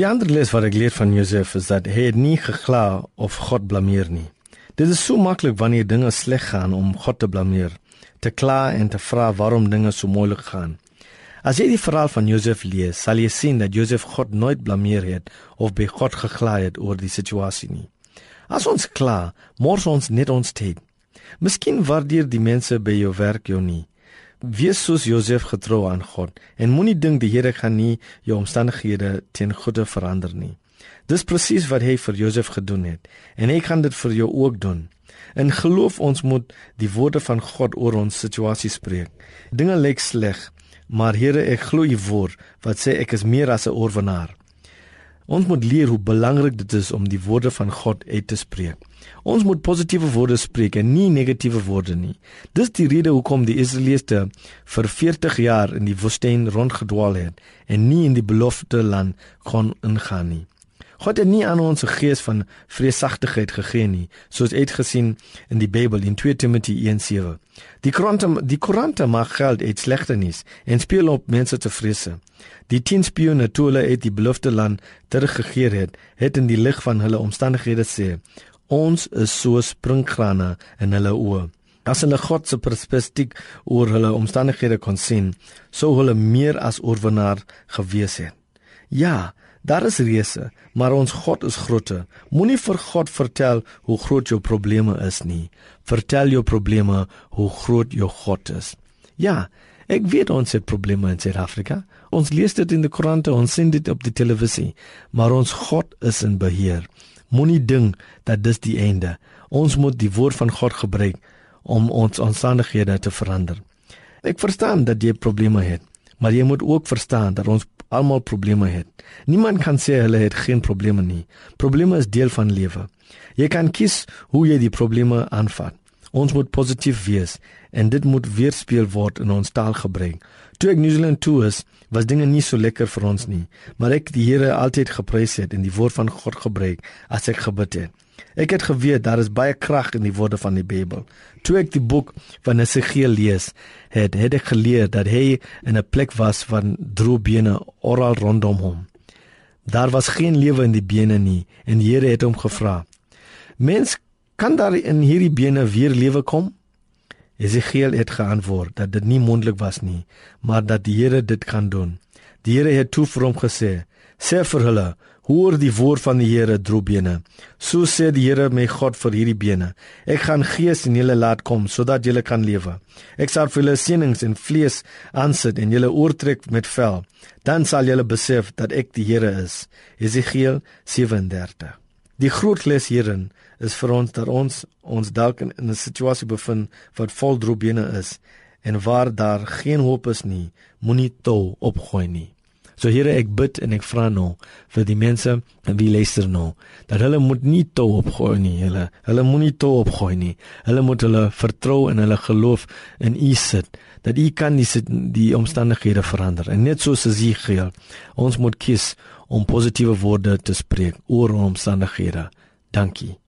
Die ander les wat ek leer van Josef is dat hy nie gekla of God blameer nie. Dit is so maklik wanneer dinge sleg gaan om God te blameer, te kla en te vra waarom dinge so moeilik gaan. As jy die verhaal van Josef lees, sal jy sien dat Josef God nooit blameer het of by God gekla het oor die situasie nie. As ons kla, mors ons net ons tyd. Miskien waardeer die mense by jou werk jou nie. Wees soos Josef getrou aan God en moenie dink die Here gaan nie jou omstandighede teen goeie verander nie. Dis presies wat hy vir Josef gedoen het en hy kan dit vir jou ook doen. In geloof ons moet die woorde van God oor ons situasie spreek. Dinge lyk sleg, maar Here, ek glo u woord wat sê ek is meer as 'n oorwinnaar. Ons moet leer hoe belangrik dit is om die woorde van God uit te spreek. Ons moet positiewe woorde spreek en nie negatiewe woorde nie. Dis die rede hoekom die Israeliete vir 40 jaar in die woestyn rondgedwaal het en nie in die beloofde land kon ingaan nie. God het nie aan ons 'n gees van vreesagtigheid gegee nie, soos uitgesien in die Bybel in 2 Timoteë 1:7. Die Koran die Koran maak geld uit slegtenis en speel op mense te vrese. Die 10 spioene toe hulle uit die beloofde land teruggekeer het, het in die lig van hulle omstandighede sê: "Ons is so springgrane in hulle oë." As hulle God se perspektief oor hulle omstandighede kon sien, sou hulle meer as oorwinnaar gewees het. Ja, Daar is reëse, maar ons God is groter. Moenie vir God vertel hoe groot jou probleme is nie. Vertel jou probleme hoe groot jou God is. Ja, ek weet ons het probleme in Suid-Afrika. Ons lees dit in die koerante, ons sien dit op die televisie, maar ons God is in beheer. Moenie dink dat dis die einde. Ons moet die woord van God gebruik om ons omstandighede te verander. Ek verstaan dat jy probleme het, maar jy moet ook verstaan dat ons almal probleme het. Niemand kan sê hulle het geen probleme nie. Probleme is deel van lewe. Jy kan kies hoe jy die probleme aanvat. Ons moet positief wees en dit moet weerspieël word in ons taalgebruik. Toe ek New Zealand toe is, was dinge nie so lekker vir ons nie, maar ek die Here altyd geprys het en die woord van God gebruik as ek gebid het. Ek het geweet daar is baie krag in die woorde van die Bybel. Toe ek die boek van Esegiel lees, het, het ek geleer dat hy in 'n plek was van droë bene oral rondom hom. Daar was geen lewe in die bene nie en die Here het hom gevra: "Mens, kan daar in hierdie bene weer lewe kom?" Esegiel het geantwoord dat dit nie moontlik was nie, maar dat die Here dit kan doen. Die Here het toe vir hom gesê: "Sê vir hulle: Hoor die woord van die Here, droebene. So sê die Here my God vir hierdie bene. Ek gaan gees in julle laat kom sodat julle kan lewe. Ek sal vir julle sienings en vlees aansit en julle oortrek met vel. Dan sal julle besef dat ek die Here is. Jesegiel 37. Die groot les hierin is vir ons dat ons ons dalk in 'n situasie bevind wat vol droebene is en waar daar geen hoop is nie, moenie toe opgooi nie. So Here, ek bid en ek vra nou vir die mense wie luister nou dat hulle moet nie toe opgooi nie, hulle hulle moenie toe opgooi nie. Hulle moet hulle vertrou en hulle geloof in U sit dat U kan die die omstandighede verander. En net soos Ezekiel, ons moet kies om positiewe woorde te spreek oor omstandighede. Dankie.